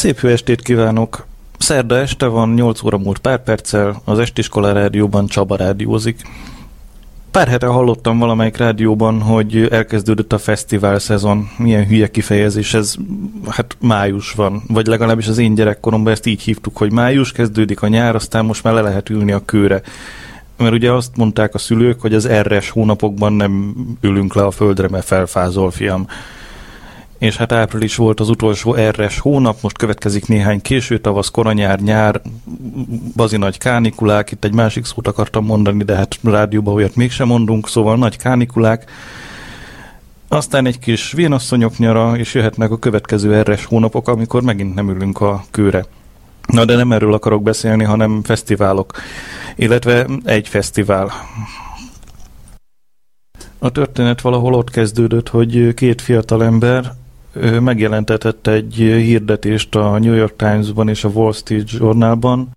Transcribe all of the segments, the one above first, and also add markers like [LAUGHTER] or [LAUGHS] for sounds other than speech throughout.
Szép jó estét kívánok! Szerda este van, 8 óra múlt pár perccel, az Estiskola rádióban Csaba rádiózik. Pár hete hallottam valamelyik rádióban, hogy elkezdődött a fesztivál szezon. Milyen hülye kifejezés, ez hát május van. Vagy legalábbis az én gyerekkoromban ezt így hívtuk, hogy május kezdődik a nyár, aztán most már le lehet ülni a kőre. Mert ugye azt mondták a szülők, hogy az erres hónapokban nem ülünk le a földre, mert felfázol, fiam és hát április volt az utolsó erres hónap, most következik néhány késő tavasz, koranyár, nyár, bazi nagy kánikulák, itt egy másik szót akartam mondani, de hát rádióban olyat mégsem mondunk, szóval nagy kánikulák, aztán egy kis vénasszonyok nyara, és jöhetnek a következő erres hónapok, amikor megint nem ülünk a kőre. Na de nem erről akarok beszélni, hanem fesztiválok, illetve egy fesztivál. A történet valahol ott kezdődött, hogy két fiatal ember ő megjelentetett egy hirdetést a New York Times-ban és a Wall Street Journalban,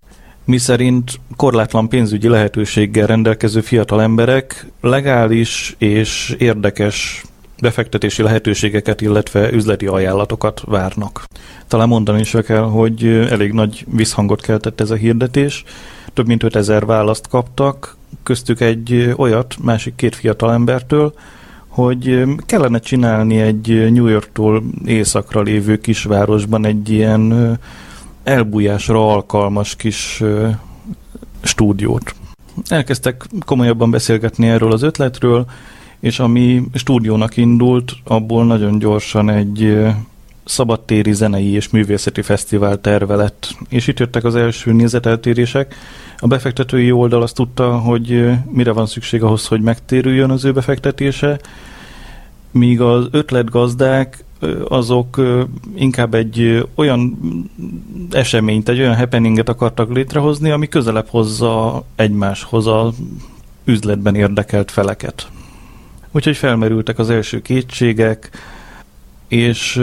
miszerint korlátlan pénzügyi lehetőséggel rendelkező fiatal emberek legális és érdekes befektetési lehetőségeket, illetve üzleti ajánlatokat várnak. Talán mondani is kell, hogy elég nagy visszhangot keltett ez a hirdetés. Több mint 5000 választ kaptak, köztük egy olyat másik két fiatal embertől, hogy kellene csinálni egy New Yorktól északra lévő kisvárosban egy ilyen elbújásra alkalmas kis stúdiót. Elkezdtek komolyabban beszélgetni erről az ötletről, és ami stúdiónak indult, abból nagyon gyorsan egy szabadtéri zenei és művészeti fesztivál terve lett. És itt jöttek az első nézeteltérések. A befektetői oldal azt tudta, hogy mire van szükség ahhoz, hogy megtérüljön az ő befektetése, míg az ötletgazdák azok inkább egy olyan eseményt, egy olyan happeninget akartak létrehozni, ami közelebb hozza egymáshoz a üzletben érdekelt feleket. Úgyhogy felmerültek az első kétségek, és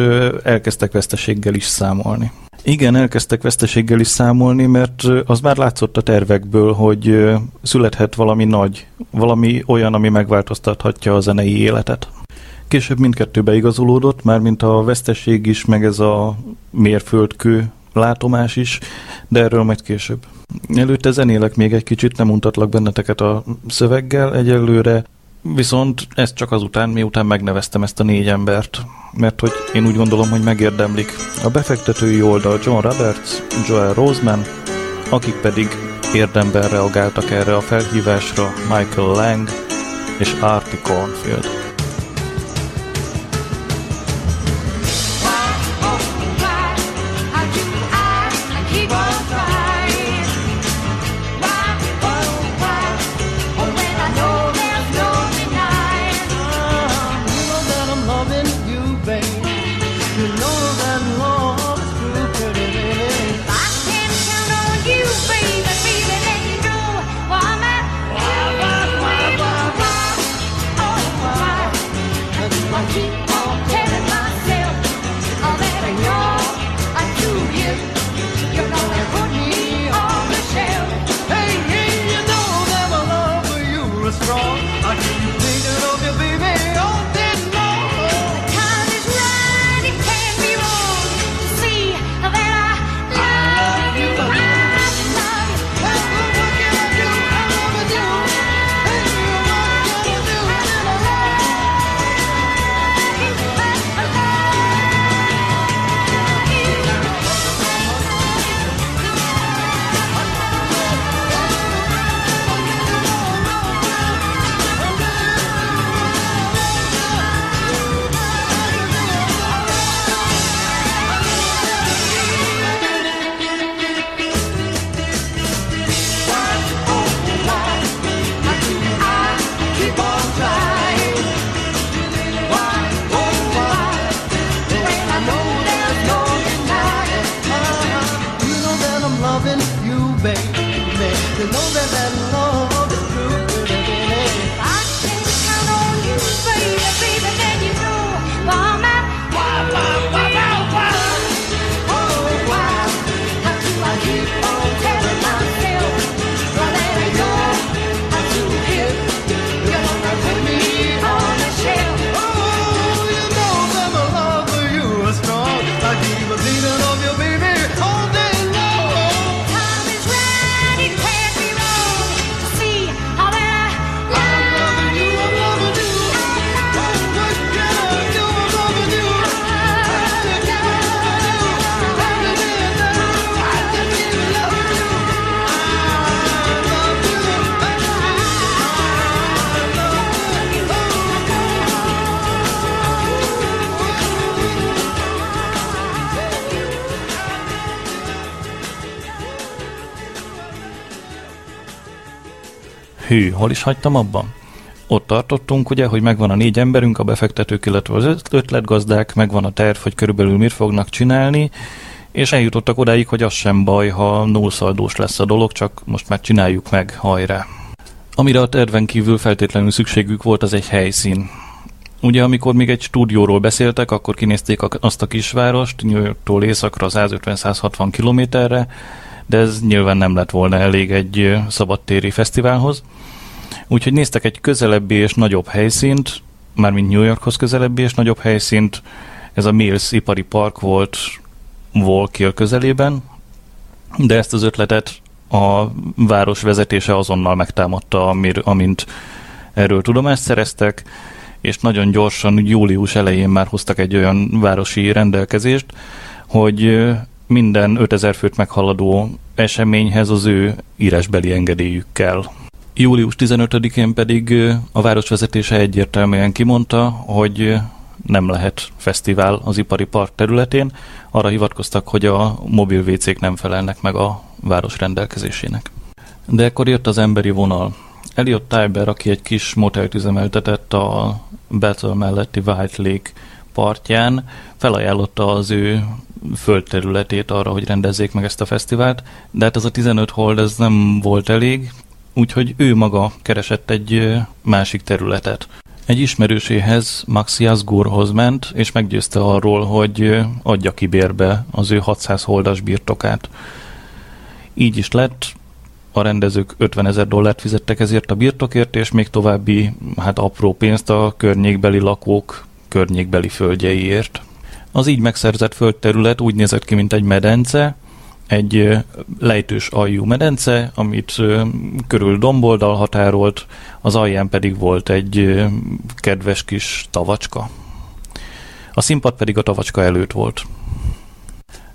elkezdtek veszteséggel is számolni. Igen, elkezdtek veszteséggel is számolni, mert az már látszott a tervekből, hogy születhet valami nagy, valami olyan, ami megváltoztathatja a zenei életet. Később mindkettő beigazolódott, mint a veszteség is, meg ez a mérföldkő látomás is, de erről majd később. Előtte zenélek még egy kicsit, nem mutatlak benneteket a szöveggel egyelőre, viszont ez csak azután, miután megneveztem ezt a négy embert, mert hogy én úgy gondolom, hogy megérdemlik. A befektetői oldal John Roberts, Joel Roseman, akik pedig érdemben reagáltak erre a felhívásra Michael Lang és Artie Cornfield. Hű, hol is hagytam abban? Ott tartottunk, ugye, hogy megvan a négy emberünk, a befektetők, illetve az ötletgazdák, megvan a terv, hogy körülbelül mit fognak csinálni, és eljutottak odáig, hogy az sem baj, ha nullszaldós lesz a dolog, csak most már csináljuk meg, hajrá. Amire a terven kívül feltétlenül szükségük volt, az egy helyszín. Ugye, amikor még egy stúdióról beszéltek, akkor kinézték azt a kisvárost, New Yorktól északra 150-160 kilométerre, de ez nyilván nem lett volna elég egy szabadtéri fesztiválhoz. Úgyhogy néztek egy közelebbi és nagyobb helyszínt, mármint New Yorkhoz közelebbi és nagyobb helyszínt, ez a Mills ipari park volt Volkill közelében, de ezt az ötletet a város vezetése azonnal megtámadta, amir, amint erről tudomást szereztek, és nagyon gyorsan július elején már hoztak egy olyan városi rendelkezést, hogy minden 5000 főt meghaladó eseményhez az ő írásbeli engedélyük kell. Július 15-én pedig a városvezetése egyértelműen kimondta, hogy nem lehet fesztivál az ipari park területén. Arra hivatkoztak, hogy a mobil WC-k nem felelnek meg a város rendelkezésének. De ekkor jött az emberi vonal. Elliot Tiber, aki egy kis motelt üzemeltetett a Battle melletti White Lake partján felajánlotta az ő földterületét arra, hogy rendezzék meg ezt a fesztivált, de hát ez a 15 hold ez nem volt elég, úgyhogy ő maga keresett egy másik területet. Egy ismerőséhez, Maxias Gurhoz ment, és meggyőzte arról, hogy adja ki bérbe az ő 600 holdas birtokát. Így is lett, a rendezők 50 ezer dollárt fizettek ezért a birtokért, és még további, hát apró pénzt a környékbeli lakók környékbeli földjeiért. Az így megszerzett földterület úgy nézett ki, mint egy medence, egy lejtős aljú medence, amit körül domboldal határolt, az alján pedig volt egy kedves kis tavacska. A színpad pedig a tavacska előtt volt.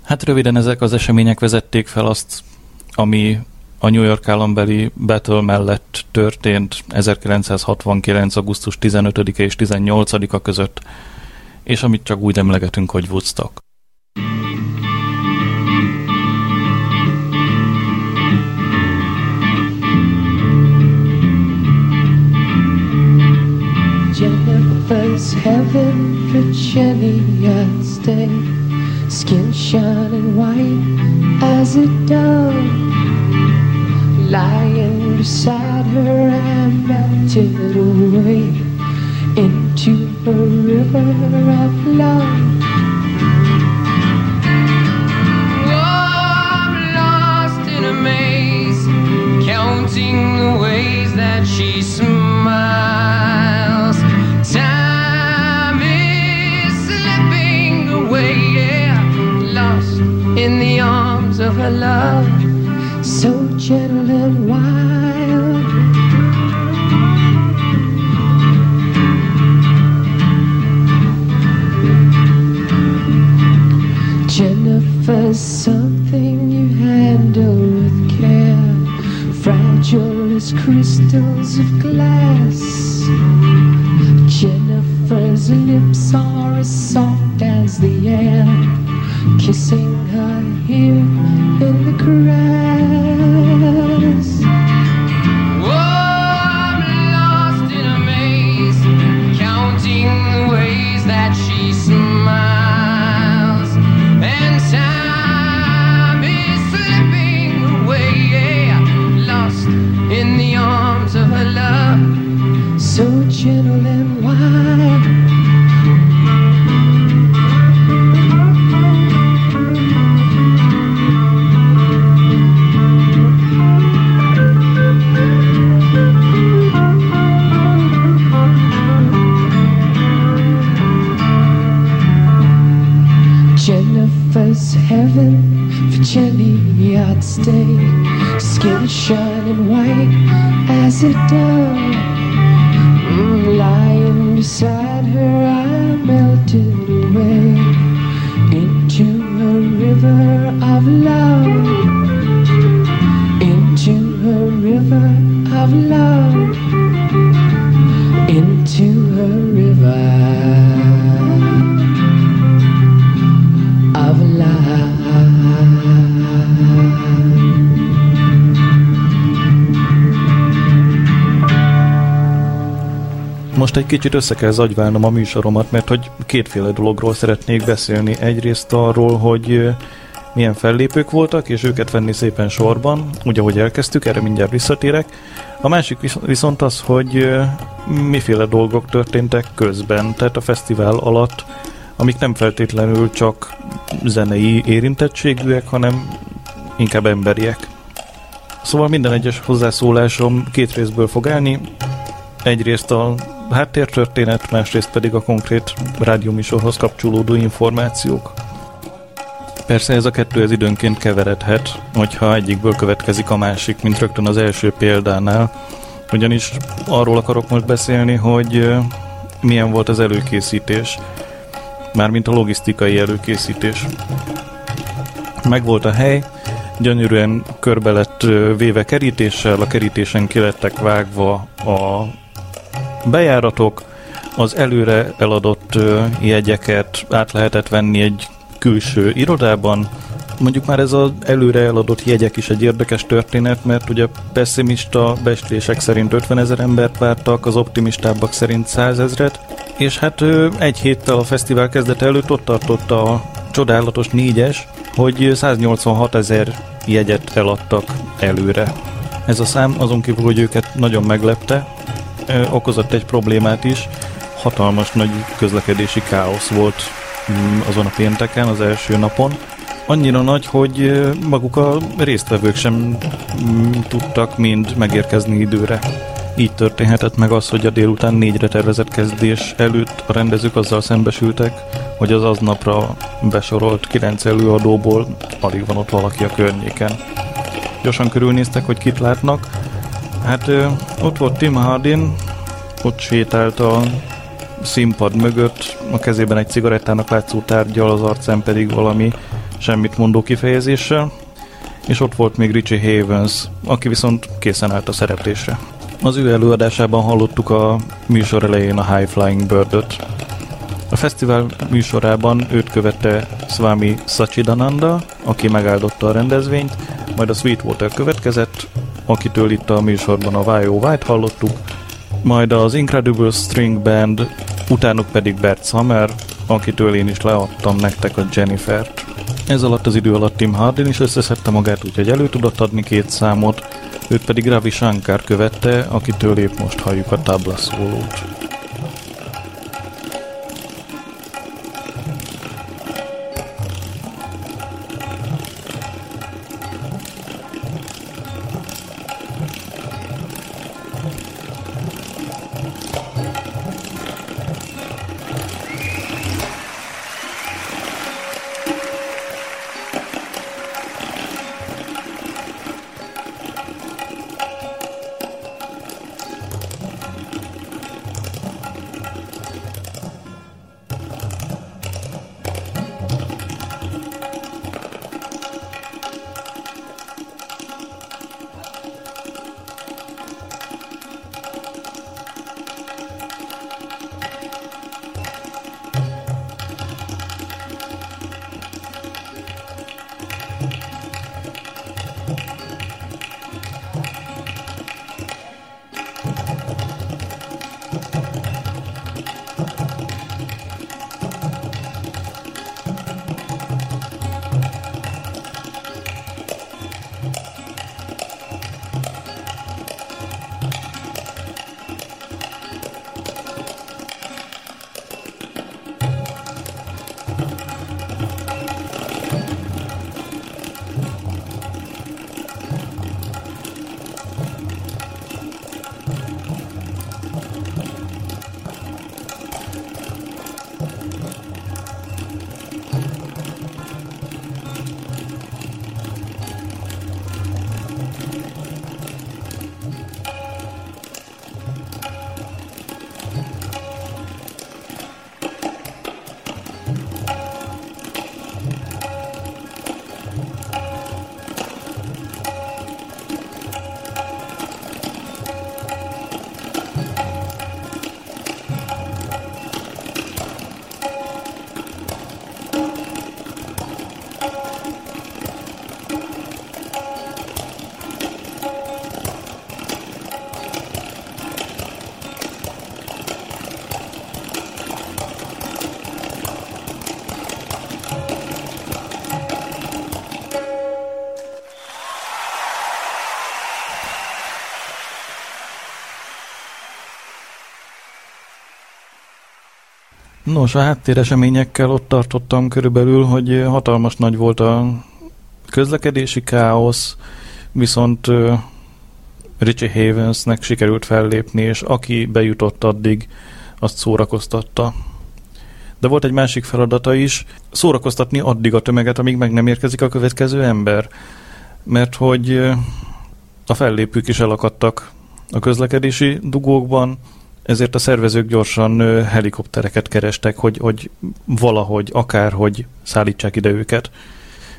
Hát röviden ezek az események vezették fel azt, ami a New York állambeli battle mellett történt 1969. augusztus 15-e és 18-a között, és amit csak úgy emlegetünk, hogy Woodstock. Jennifer's Jenny I'd stay Skin shining white as a dove Lying beside her, I melted away into a river of love. Crystals of glass. Jennifer's lips I'd stay. Skin shining white as it does Lying beside her I melted away Into a river of love. Into a river of love. Into a river. Egy kicsit össze kell zagyválnom a műsoromat, mert hogy kétféle dologról szeretnék beszélni. Egyrészt arról, hogy milyen fellépők voltak, és őket venni szépen sorban, úgy ahogy elkezdtük, erre mindjárt visszatérek. A másik viszont az, hogy miféle dolgok történtek közben, tehát a fesztivál alatt, amik nem feltétlenül csak zenei érintettségűek, hanem inkább emberiek. Szóval minden egyes hozzászólásom két részből fog állni. Egyrészt a háttértörténet, másrészt pedig a konkrét rádióműsorhoz kapcsolódó információk. Persze ez a kettő ez időnként keveredhet, hogyha egyikből következik a másik, mint rögtön az első példánál. Ugyanis arról akarok most beszélni, hogy milyen volt az előkészítés, mármint a logisztikai előkészítés. Megvolt a hely, gyönyörűen körbe lett véve kerítéssel, a kerítésen kilettek vágva a bejáratok, az előre eladott jegyeket át lehetett venni egy külső irodában, Mondjuk már ez az előre eladott jegyek is egy érdekes történet, mert ugye pessimista beszélések szerint 50 ezer embert vártak, az optimistábbak szerint 100 ezret, és hát egy héttel a fesztivál kezdete előtt ott tartott a csodálatos négyes, hogy 186 ezer jegyet eladtak előre. Ez a szám azon kívül, hogy őket nagyon meglepte, okozott egy problémát is, hatalmas nagy közlekedési káosz volt mm, azon a pénteken, az első napon. Annyira nagy, hogy maguk a résztvevők sem mm, tudtak mind megérkezni időre. Így történhetett meg az, hogy a délután négyre tervezett kezdés előtt a rendezők azzal szembesültek, hogy az aznapra besorolt kilenc előadóból alig van ott valaki a környéken. Gyorsan körülnéztek, hogy kit látnak. Hát ott volt Tim Hardin, ott sétált a színpad mögött, a kezében egy cigarettának látszó tárgyal, az arcán pedig valami semmit mondó kifejezéssel, és ott volt még Richie Havens, aki viszont készen állt a szereplésre. Az ő előadásában hallottuk a műsor elején a High Flying Bird-öt. A fesztivál műsorában őt követte Swami Sachidananda, aki megáldotta a rendezvényt, majd a Sweetwater következett, akitől itt a műsorban a Why Oh White hallottuk, majd az Incredible String Band, utánuk pedig Bert Summer, akitől én is leadtam nektek a Jennifer-t. Ez alatt az idő alatt Tim Hardin is összeszedte magát, úgyhogy elő tudott adni két számot, őt pedig Ravi Shankar követte, akitől épp most halljuk a tabla Nos, a háttéreseményekkel ott tartottam körülbelül, hogy hatalmas nagy volt a közlekedési káosz, viszont Richie Havensnek sikerült fellépni, és aki bejutott addig, azt szórakoztatta. De volt egy másik feladata is, szórakoztatni addig a tömeget, amíg meg nem érkezik a következő ember. Mert hogy a fellépők is elakadtak a közlekedési dugókban, ezért a szervezők gyorsan helikoptereket kerestek, hogy, hogy valahogy, akárhogy szállítsák ide őket.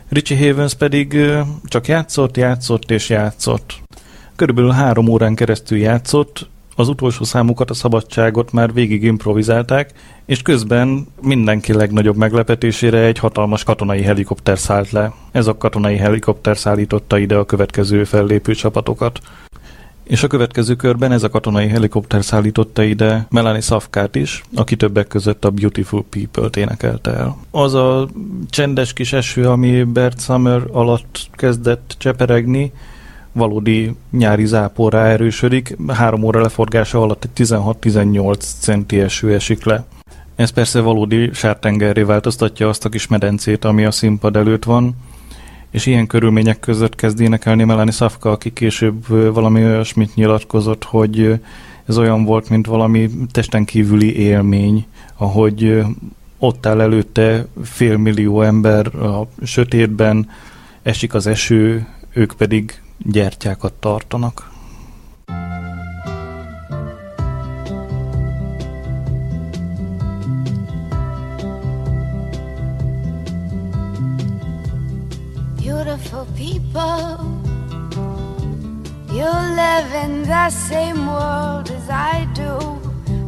Richie Havens pedig csak játszott, játszott és játszott. Körülbelül három órán keresztül játszott, Az utolsó számukat, a szabadságot már végig improvizálták, és közben mindenki legnagyobb meglepetésére egy hatalmas katonai helikopter szállt le. Ez a katonai helikopter szállította ide a következő fellépő csapatokat. És a következő körben ez a katonai helikopter szállította ide Melanie Safkát is, aki többek között a Beautiful People-t énekelte el. Az a csendes kis eső, ami Bert Summer alatt kezdett cseperegni, valódi nyári záporra erősödik, három óra leforgása alatt egy 16-18 centi eső esik le. Ez persze valódi sártengerré változtatja azt a kis medencét, ami a színpad előtt van, és ilyen körülmények között kezd énekelni Melanie Szafka, aki később valami olyasmit nyilatkozott, hogy ez olyan volt, mint valami testen kívüli élmény, ahogy ott áll előtte félmillió ember a sötétben, esik az eső, ők pedig gyertyákat tartanak. People, you live in the same world as I do,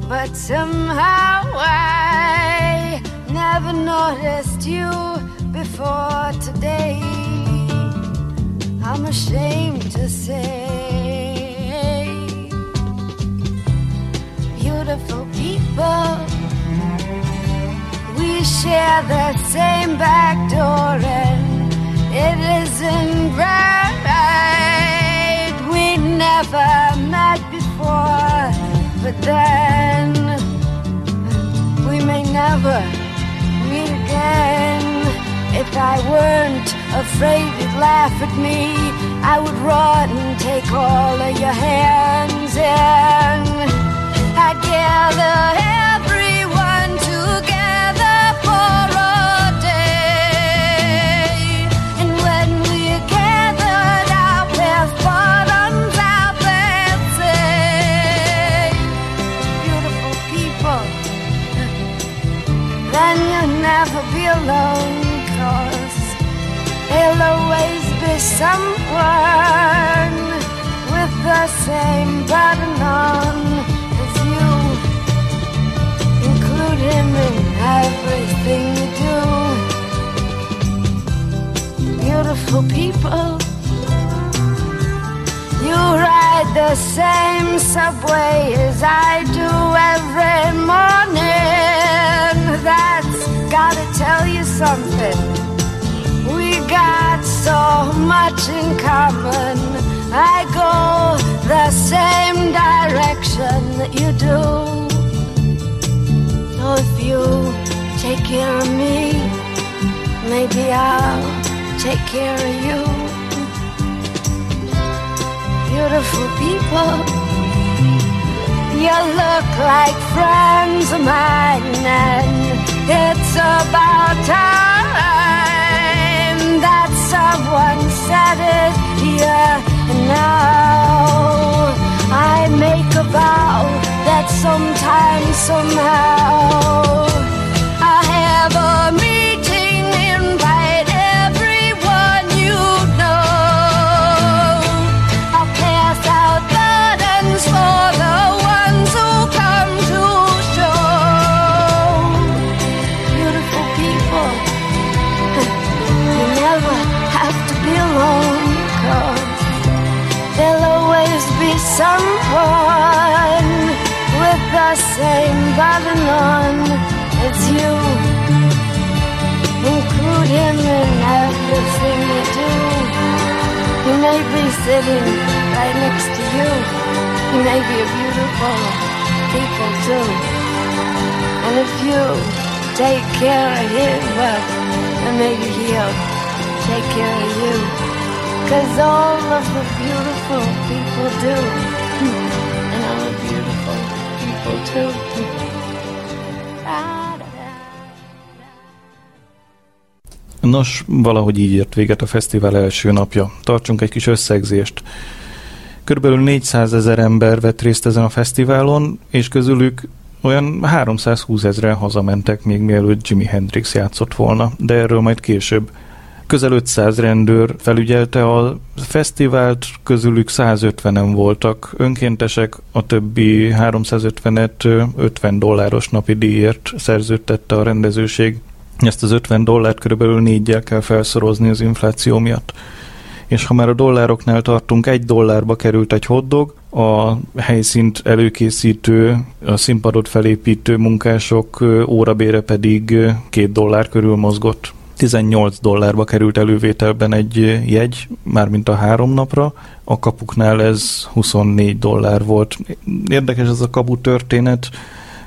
but somehow I never noticed you before today. I'm ashamed to say. Beautiful people, we share the same back door, and it isn't right. We never met before, but then we may never meet again if I weren't afraid you'd laugh at me. I would run and take all of your hands and I'd gather alone, cause There'll always be someone with the same button on as you. Include him in everything you do. Beautiful people, you ride the same subway as I do every morning. That's gotta tell you something We got so much in common. I go the same direction that you do. So if you take care of me, maybe I'll take care of you. Beautiful people, you look like friends of mine, it's about time that someone said it here and now. I make a vow that sometime, somehow, I have a someone with the same button on as you. Include him in everything you do. He may be sitting right next to you. He may be a beautiful people too. And if you take care of him, well, then maybe he'll take care of you. Cause all of the beautiful people do. Too. Nos, valahogy így ért véget a fesztivál első napja. Tartsunk egy kis összegzést. Körülbelül 400 ezer ember vett részt ezen a fesztiválon, és közülük olyan 320 ezeren hazamentek még mielőtt Jimi Hendrix játszott volna, de erről majd később. Közel 500 rendőr felügyelte a fesztivált, közülük 150-en voltak önkéntesek, a többi 350-et 50 dolláros napi díjért szerződtette a rendezőség. Ezt az 50 dollárt körülbelül négyel kell felszorozni az infláció miatt. És ha már a dollároknál tartunk, egy dollárba került egy hotdog, a helyszínt előkészítő, a színpadot felépítő munkások órabére pedig két dollár körül mozgott. 18 dollárba került elővételben egy jegy, mármint a három napra, a kapuknál ez 24 dollár volt. Érdekes ez a kapu történet,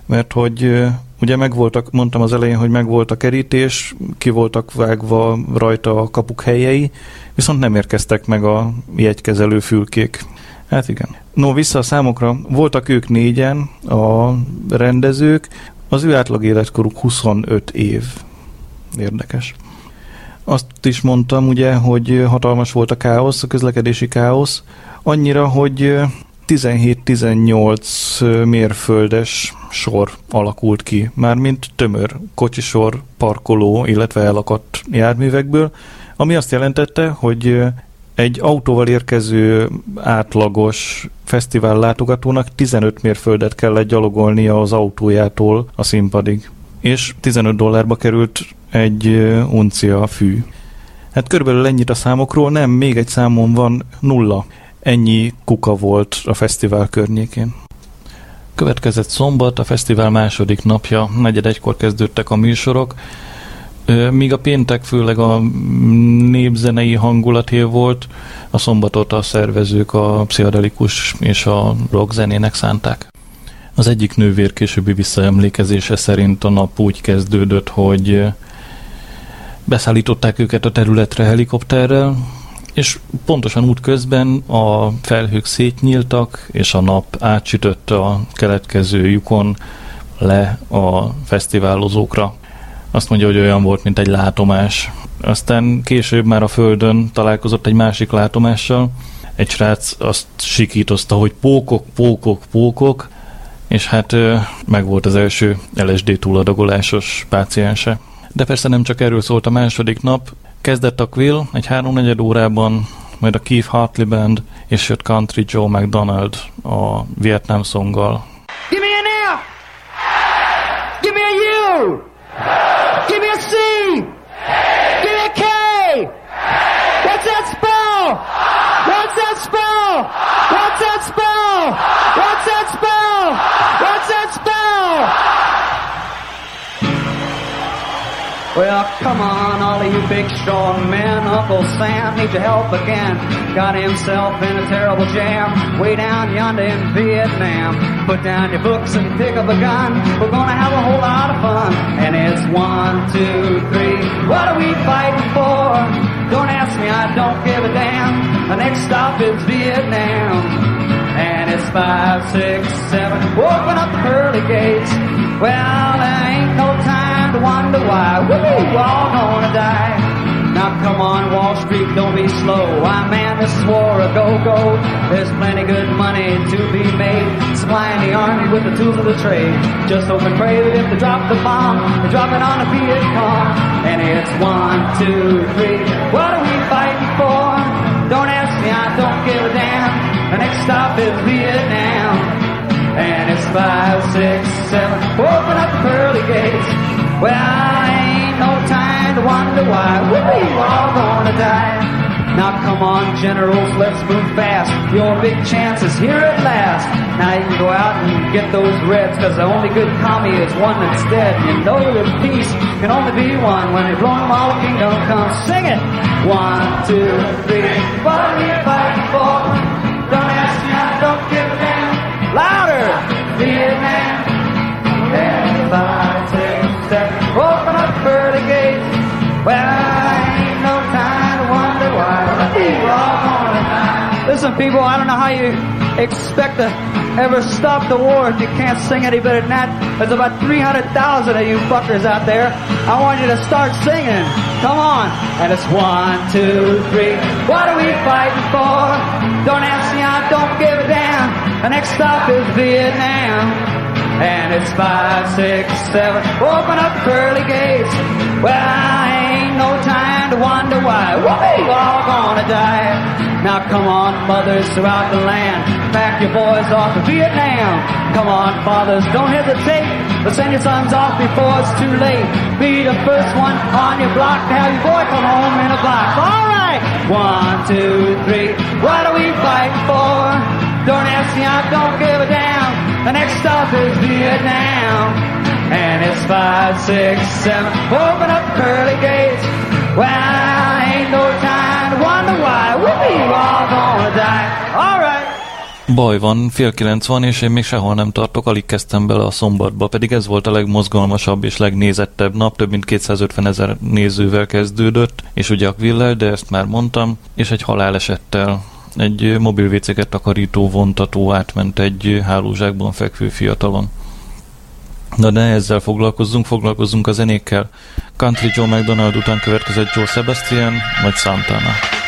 mert hogy ugye megvoltak, mondtam az elején, hogy megvolt a kerítés, ki voltak vágva rajta a kapuk helyei, viszont nem érkeztek meg a jegykezelő fülkék. Hát igen. No, vissza a számokra. Voltak ők négyen, a rendezők, az ő átlag életkoruk 25 év. Érdekes. Azt is mondtam ugye, hogy hatalmas volt a káosz, a közlekedési káosz, annyira, hogy 17-18 mérföldes sor alakult ki, mármint tömör kocsisor, parkoló, illetve elakadt járművekből, ami azt jelentette, hogy egy autóval érkező átlagos fesztivál látogatónak 15 mérföldet kellett gyalogolnia az autójától a színpadig. És 15 dollárba került egy uncia fű. Hát körülbelül ennyit a számokról, nem, még egy számom van, nulla. Ennyi kuka volt a fesztivál környékén. Következett szombat, a fesztivál második napja, negyed egykor kezdődtek a műsorok, Míg a péntek főleg a népzenei hangulaté volt, a szombatot a szervezők a pszichedelikus és a rock zenének szánták. Az egyik nővér későbbi visszaemlékezése szerint a nap úgy kezdődött, hogy beszállították őket a területre helikopterrel, és pontosan útközben a felhők szétnyíltak, és a nap átsütött a keletkező lyukon le a fesztiválozókra. Azt mondja, hogy olyan volt, mint egy látomás. Aztán később már a földön találkozott egy másik látomással. Egy srác azt sikítozta, hogy pókok, pókok, pókok, és hát meg volt az első LSD túladagolásos páciense. De persze nem csak erről szólt a második nap. Kezdett a Quill egy háromnegyed órában, majd a Keith Hartley Band, és jött Country Joe McDonald a Vietnam szonggal. Give me an F! Give me a U! Well, come on, all of you big strong men. Uncle Sam needs your help again. Got himself in a terrible jam way down yonder in Vietnam. Put down your books and pick up a gun. We're gonna have a whole lot of fun. And it's one, two, three. What are we fighting for? Don't ask me, I don't give a damn. The next stop is Vietnam. And it's five, six, seven. Open up the pearly gates. Well, there ain't no to wonder why we're all gonna die. Now come on, Wall Street, don't be slow. I man, this is war a go-go. There's plenty good money to be made. Supplying the army with the tools of the trade. Just hope and pray that if they drop the bomb, they drop it on a Viet Cong. And it's one, two, three. What are we fighting for? Don't ask me, I don't give a damn. The next stop is Vietnam. And it's five, six, seven. Open up the pearly gates. Well, ain't no time to wonder why we're all gonna die. Now come on, generals, let's move fast. Your big chance is here at last. Now you can go out and get those reds, cause the only good commie is one that's dead. You know that peace can only be one. When they blow them all, kingdom come. Sing it! One, two, three. What are we Listen, people, I don't know how you expect to ever stop the war if you can't sing any better than that. There's about 300,000 of you fuckers out there. I want you to start singing. Come on. And it's one, two, three. What are we fighting for? Don't ask me, I don't give a damn. The next stop is Vietnam. And it's five, six, seven. Open up the pearly gates. Well, I ain't no time to wonder why. We're all gonna die. Now come on, mothers throughout the land, pack your boys off to Vietnam. Come on, fathers, don't hesitate, but send your sons off before it's too late. Be the first one on your block to have your boy come home in a block. All right, one, two, three. What are we fighting for? Don't ask me, I don't give a damn. The next stop is Vietnam. And it's five, six, seven. Open up pearly gates. Well, ain't no time to wonder why. We're all gonna die. All right. Baj van, fél kilenc van, és én még sehol nem tartok, alig kezdtem bele a szombatba, pedig ez volt a legmozgalmasabb és legnézettebb nap, több mint 250 ezer nézővel kezdődött, és ugye a Quiller, de ezt már mondtam, és egy halálesettel. Egy mobil véceket takarító vontató átment egy hálózsákban fekvő fiatalon. De ezzel foglalkozzunk, foglalkozzunk a zenékkel. Country Joe McDonald után következett Joe Sebastian, vagy Santana.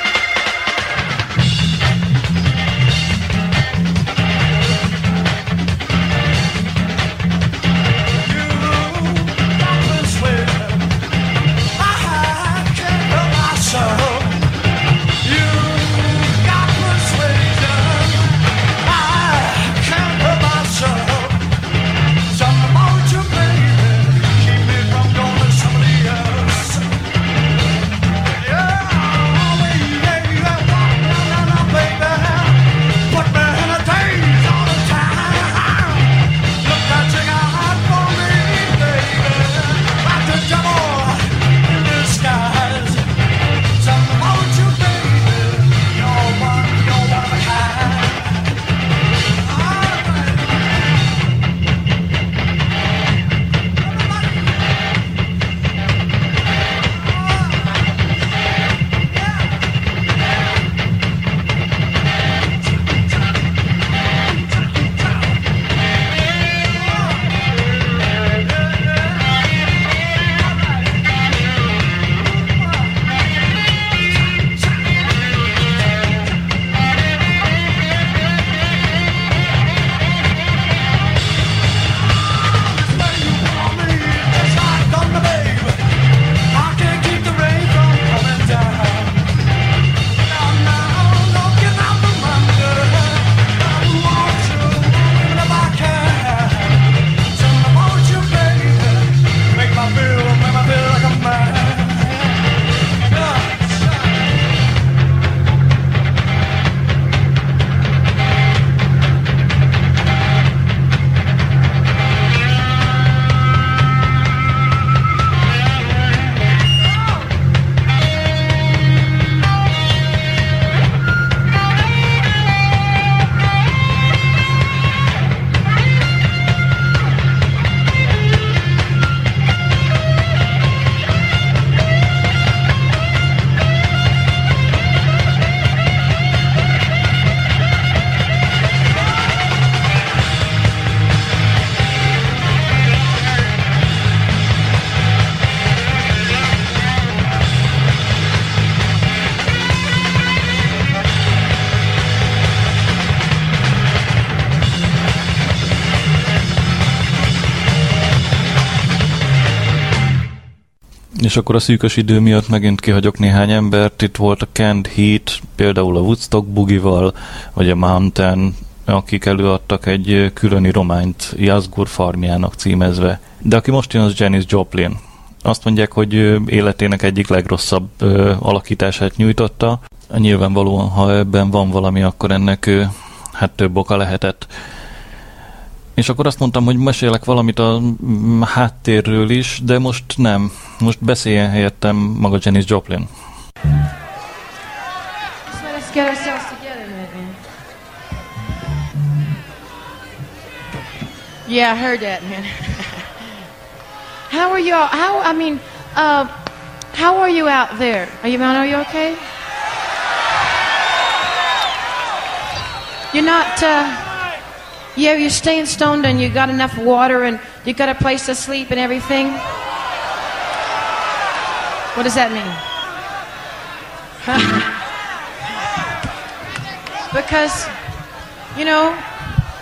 És akkor a szűkös idő miatt megint kihagyok néhány embert. Itt volt a Canned Heat, például a Woodstock Bugival, vagy a Mountain, akik előadtak egy különi rományt Yazgur farmjának címezve. De aki most jön, az Janis Joplin. Azt mondják, hogy életének egyik legrosszabb ö, alakítását nyújtotta. Nyilvánvalóan, ha ebben van valami, akkor ennek ö, hát több oka lehetett. És akkor azt mondtam, hogy mesélek valamit a mm, háttérről is, de most nem. Most beszéljen helyettem maga Janis Joplin. Yeah, I heard that, man. [LAUGHS] how are you all? How, I mean, uh, how are you out there? Are you, man, are you okay? You're not, uh, yeah, you're staying stoned and you got enough water and you got a place to sleep and everything? What does that mean? [LAUGHS] because, you know,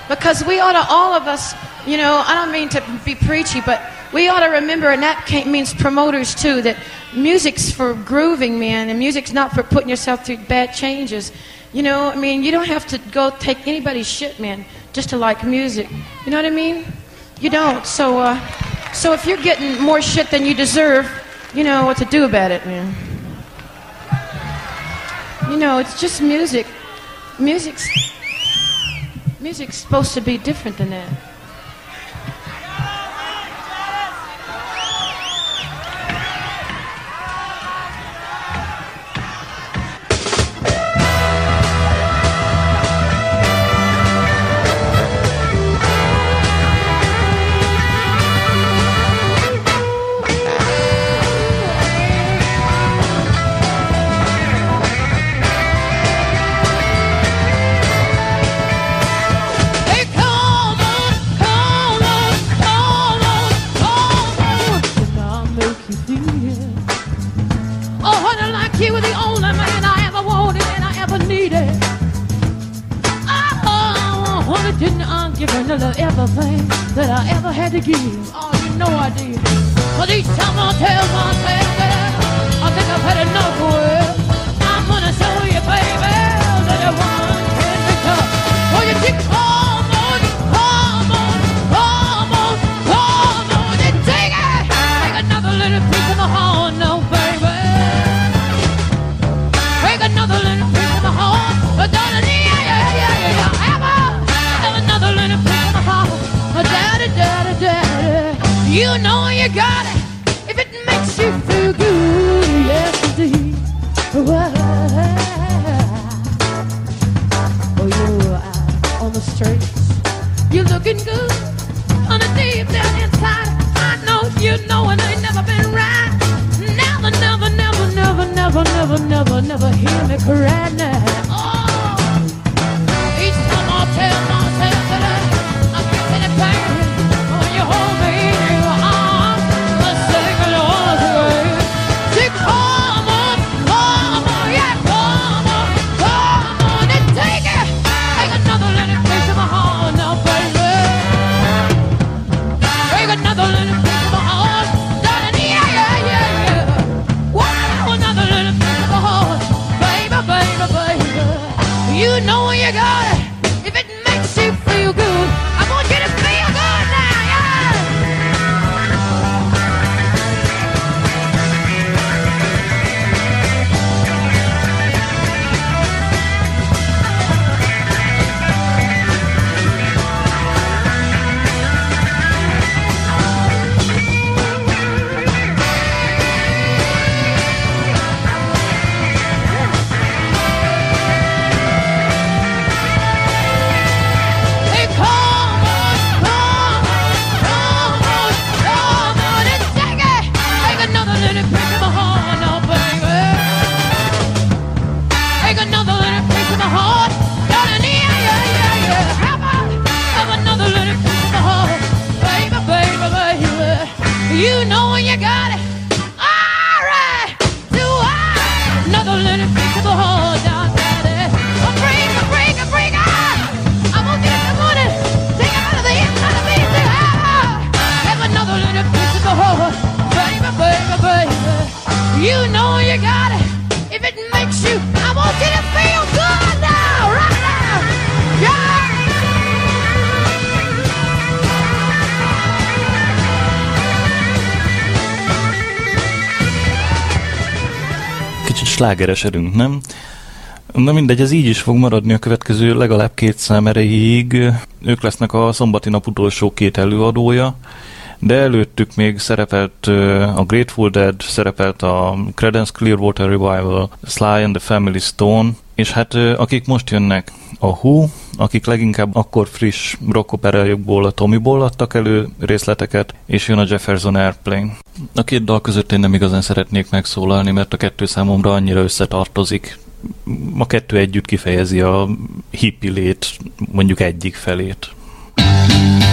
because we ought to, all of us, you know, I don't mean to be preachy, but we ought to remember, and that means promoters too, that music's for grooving, man, and music's not for putting yourself through bad changes. You know, I mean, you don't have to go take anybody's shit, man, just to like music. You know what I mean? You don't. So, uh, so if you're getting more shit than you deserve, you know what to do about it, man. You know, it's just music. Music's music's supposed to be different than that. I ever had to give? Oh, you know I did. But each time I tell myself out on the streets. You looking good on the deep down inside. I know you know it ain't never been right. Never, never, never, never, never, never, never, never hear me cry now. You got it. Slágeresedünk, nem? Na mindegy, ez így is fog maradni a következő legalább két szám erejéig. Ők lesznek a szombati nap utolsó két előadója, de előttük még szerepelt a Grateful Dead, szerepelt a Credence Clearwater Revival, Sly and the Family Stone, és hát akik most jönnek, a Who, akik leginkább akkor friss rockoperájukból a Tommyból adtak elő részleteket, és jön a Jefferson Airplane. A két dal között én nem igazán szeretnék megszólalni, mert a kettő számomra annyira összetartozik. A kettő együtt kifejezi a hippi lét mondjuk egyik felét. People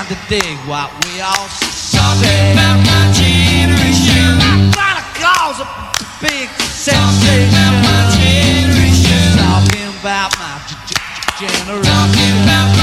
time to dig what we all say. about my generation. I to cause a big sensation. Talking about my generation. Talking about my generation. Talking about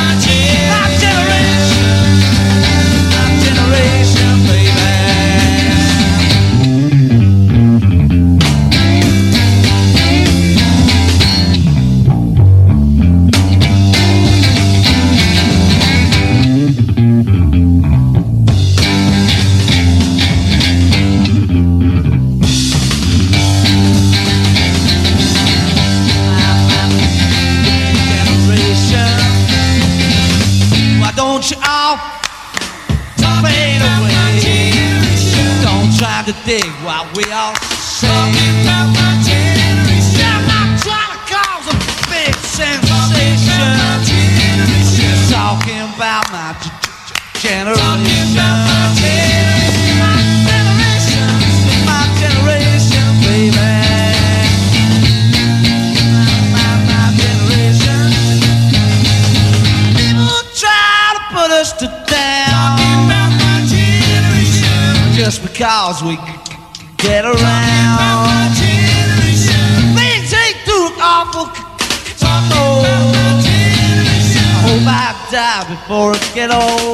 Toledo.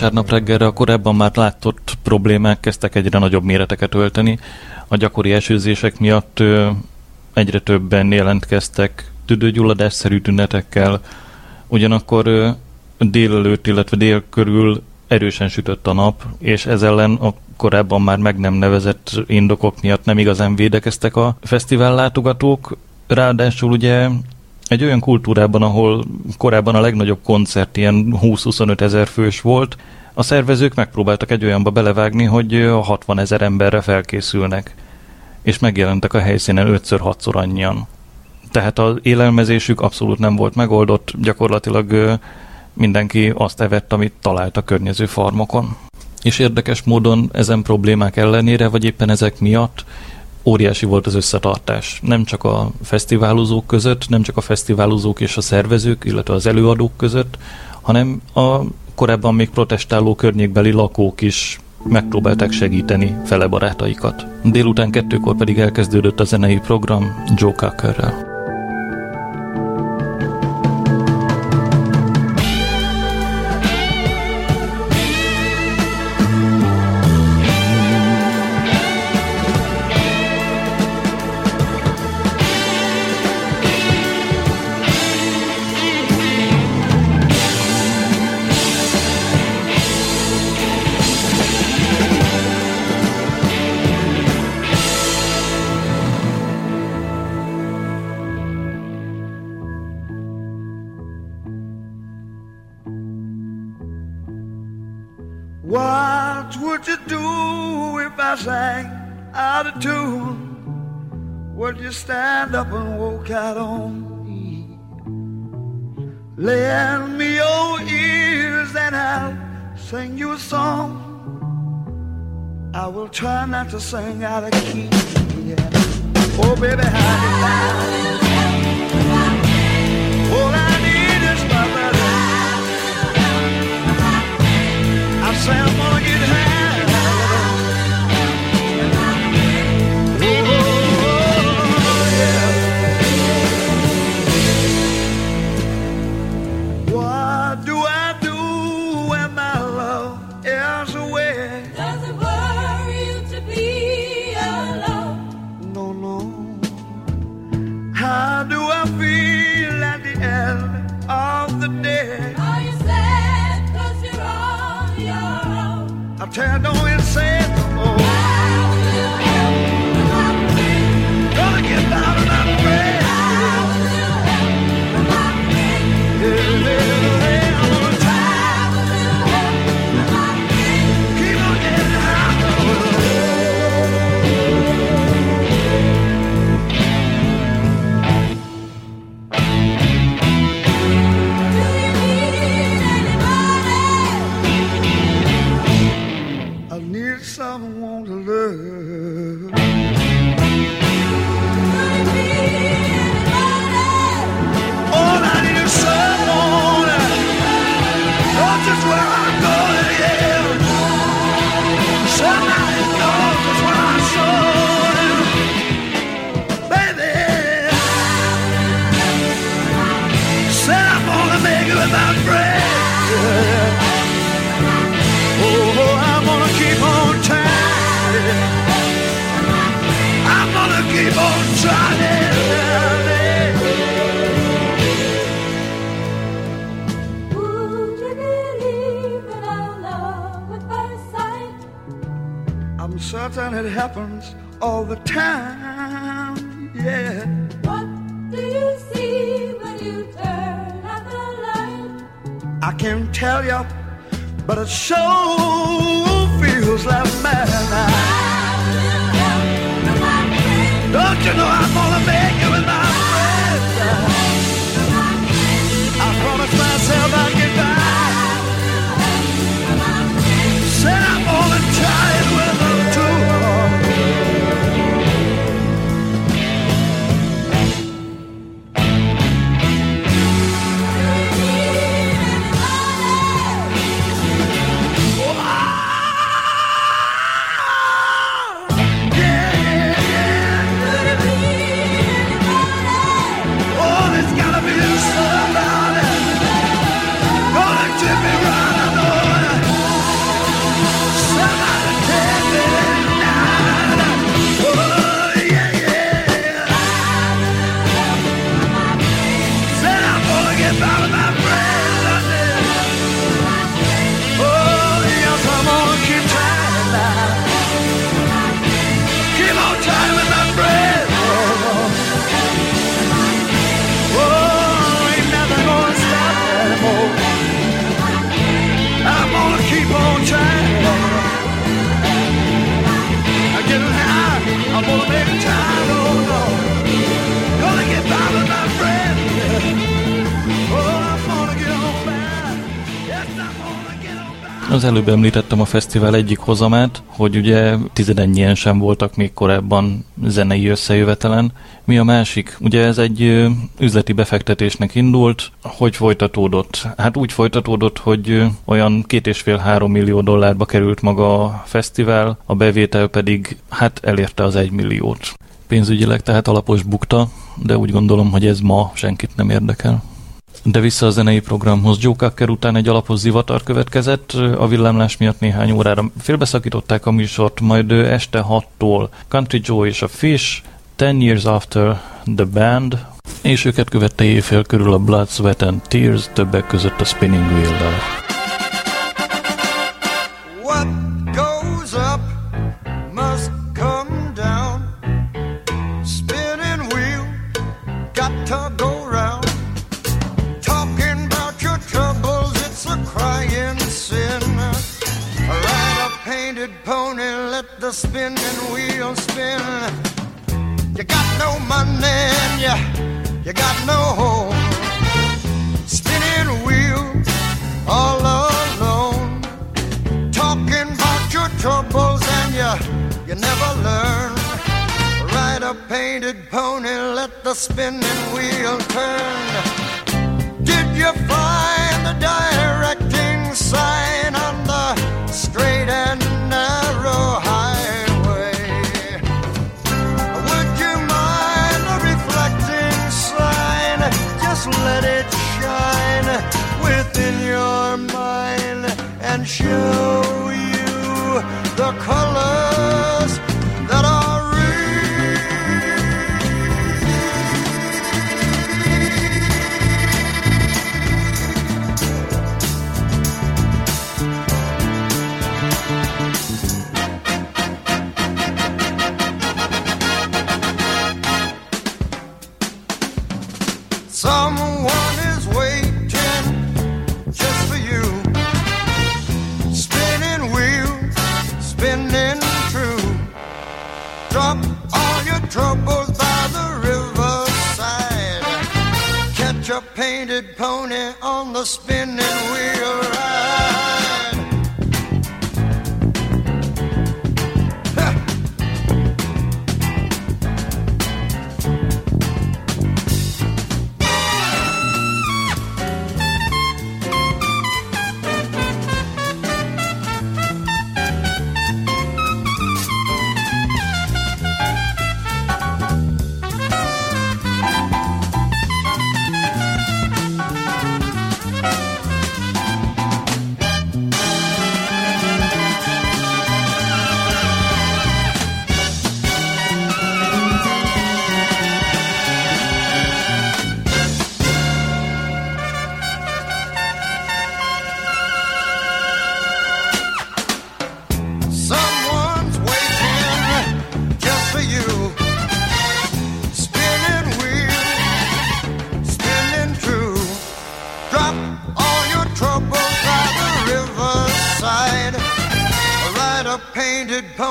vasárnap reggelre a ebben már látott problémák kezdtek egyre nagyobb méreteket ölteni. A gyakori esőzések miatt egyre többen jelentkeztek tüdőgyulladásszerű tünetekkel, ugyanakkor délelőtt, illetve dél körül erősen sütött a nap, és ez ellen a korábban már meg nem nevezett indokok miatt nem igazán védekeztek a fesztivál látogatók. Ráadásul ugye egy olyan kultúrában, ahol korábban a legnagyobb koncert ilyen 20-25 ezer fős volt, a szervezők megpróbáltak egy olyanba belevágni, hogy 60 ezer emberre felkészülnek, és megjelentek a helyszínen 5-6-szor annyian. Tehát az élelmezésük abszolút nem volt megoldott, gyakorlatilag mindenki azt evett, amit talált a környező farmokon. És érdekes módon ezen problémák ellenére, vagy éppen ezek miatt óriási volt az összetartás. Nem csak a fesztiválozók között, nem csak a fesztiválozók és a szervezők, illetve az előadók között, hanem a korábban még protestáló környékbeli lakók is megpróbálták segíteni fele barátaikat. Délután kettőkor pedig elkezdődött a zenei program Joe Cockerrel. What would you do if I sang out of tune? Would you stand up and walk out on me? Lend me your ears and I'll sing you a song. I will try not to sing out of key. Yeah. Oh, baby, how you like? All I I say I'm gonna I'm it happens all the time. Yeah. What do you see when you turn out the light? I can't tell you, but it sure feels like madness. Don't you know I'm gonna make it with my friends? I promised myself I'd Az előbb említettem a fesztivál egyik hozamát, hogy ugye tizedennyien sem voltak még korábban zenei összejövetelen. Mi a másik? Ugye ez egy üzleti befektetésnek indult, hogy folytatódott? Hát úgy folytatódott, hogy olyan két és fél három millió dollárba került maga a fesztivál, a bevétel pedig hát elérte az egy milliót. Pénzügyileg tehát alapos bukta, de úgy gondolom, hogy ez ma senkit nem érdekel. De vissza a zenei programhoz. Joe Cocker után egy alapos zivatar következett, a villámlás miatt néhány órára félbeszakították a műsort, majd este 6-tól Country Joe és a Fish, Ten Years After The Band, és őket követte éjfél körül a Blood, Sweat and Tears, többek között a Spinning Wheel-dal. What the spinning wheel spin. You got no money and you, you got no home. Spinning wheel, all alone talking about your troubles and you you never learn. Ride a painted pony, let the spinning wheel turn. Did you find the directing sign show you the colors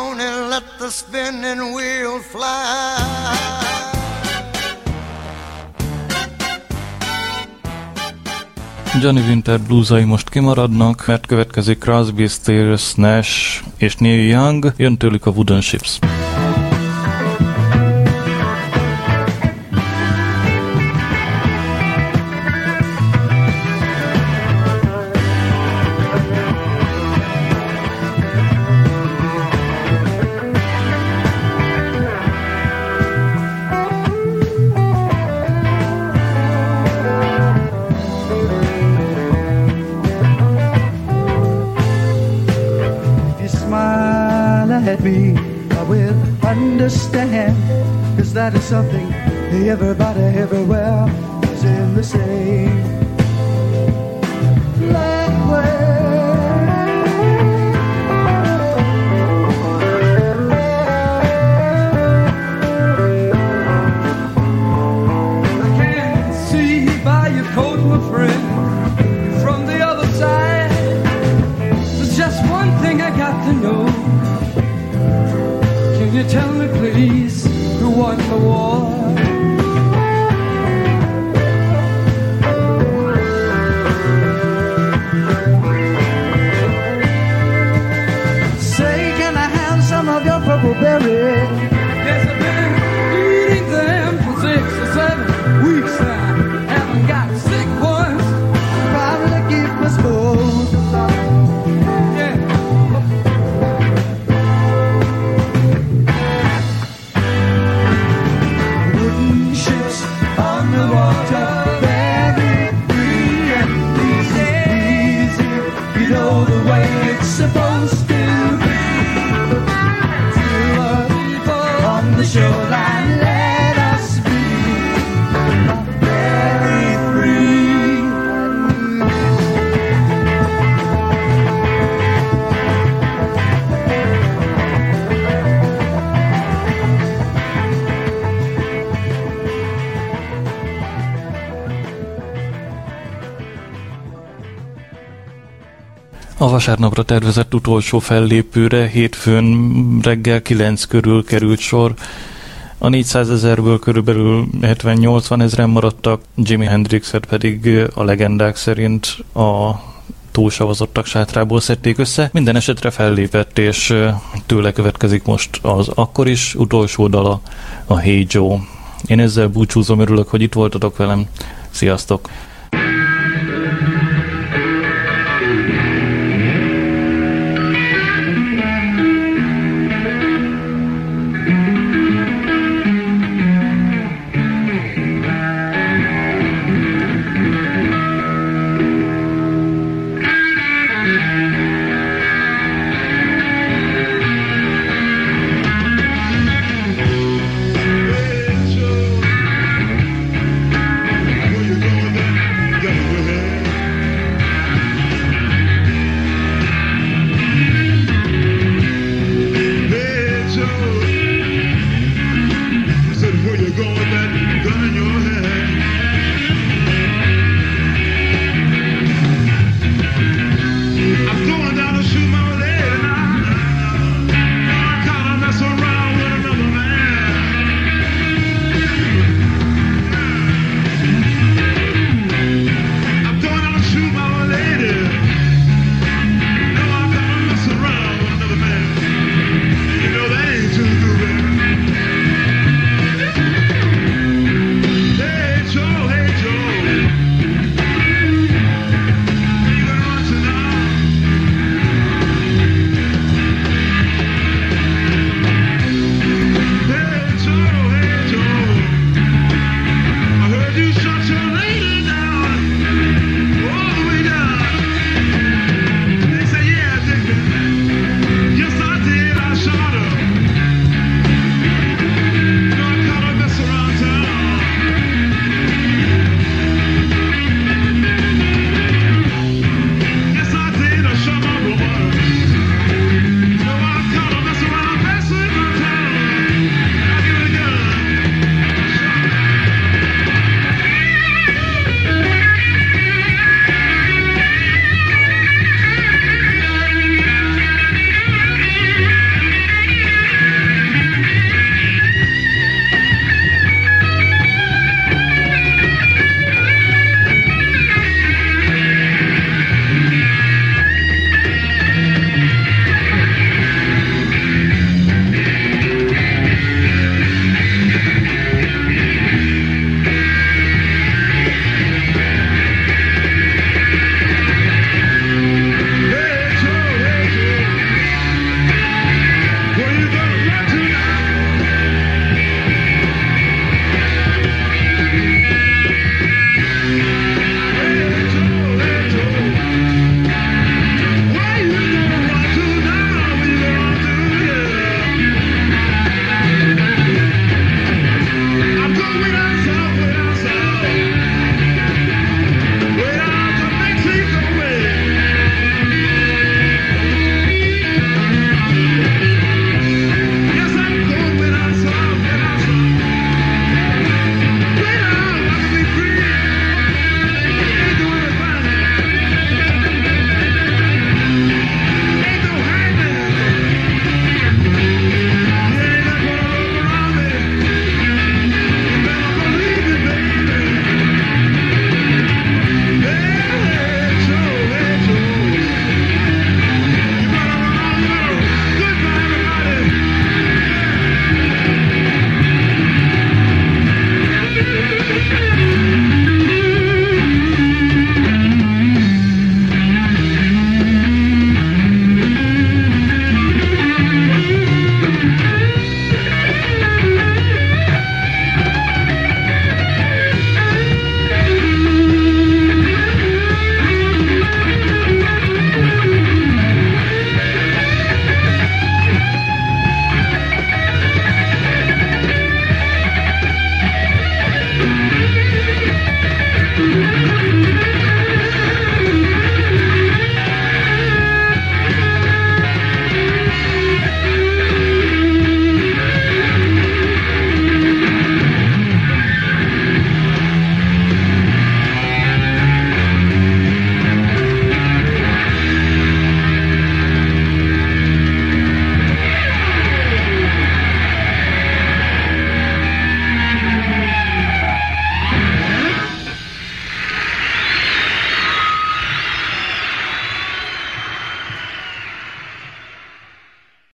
painted pony, let the spinning wheel fly. Johnny Winter bluesai most kimaradnak, mert következik Crosby, Stills, Nash és Neil Young, jön tőlük a Wooden Ships. Is something everybody everywhere the way it's supposed to. A vasárnapra tervezett utolsó fellépőre hétfőn reggel 9 körül került sor. A 400 ezerből körülbelül 70-80 ezeren maradtak, Jimi Hendrixet pedig a legendák szerint a túlsavazottak sátrából szedték össze. Minden esetre fellépett, és tőle következik most az akkor is utolsó dala, a Hey Joe. Én ezzel búcsúzom, örülök, hogy itt voltatok velem. Sziasztok!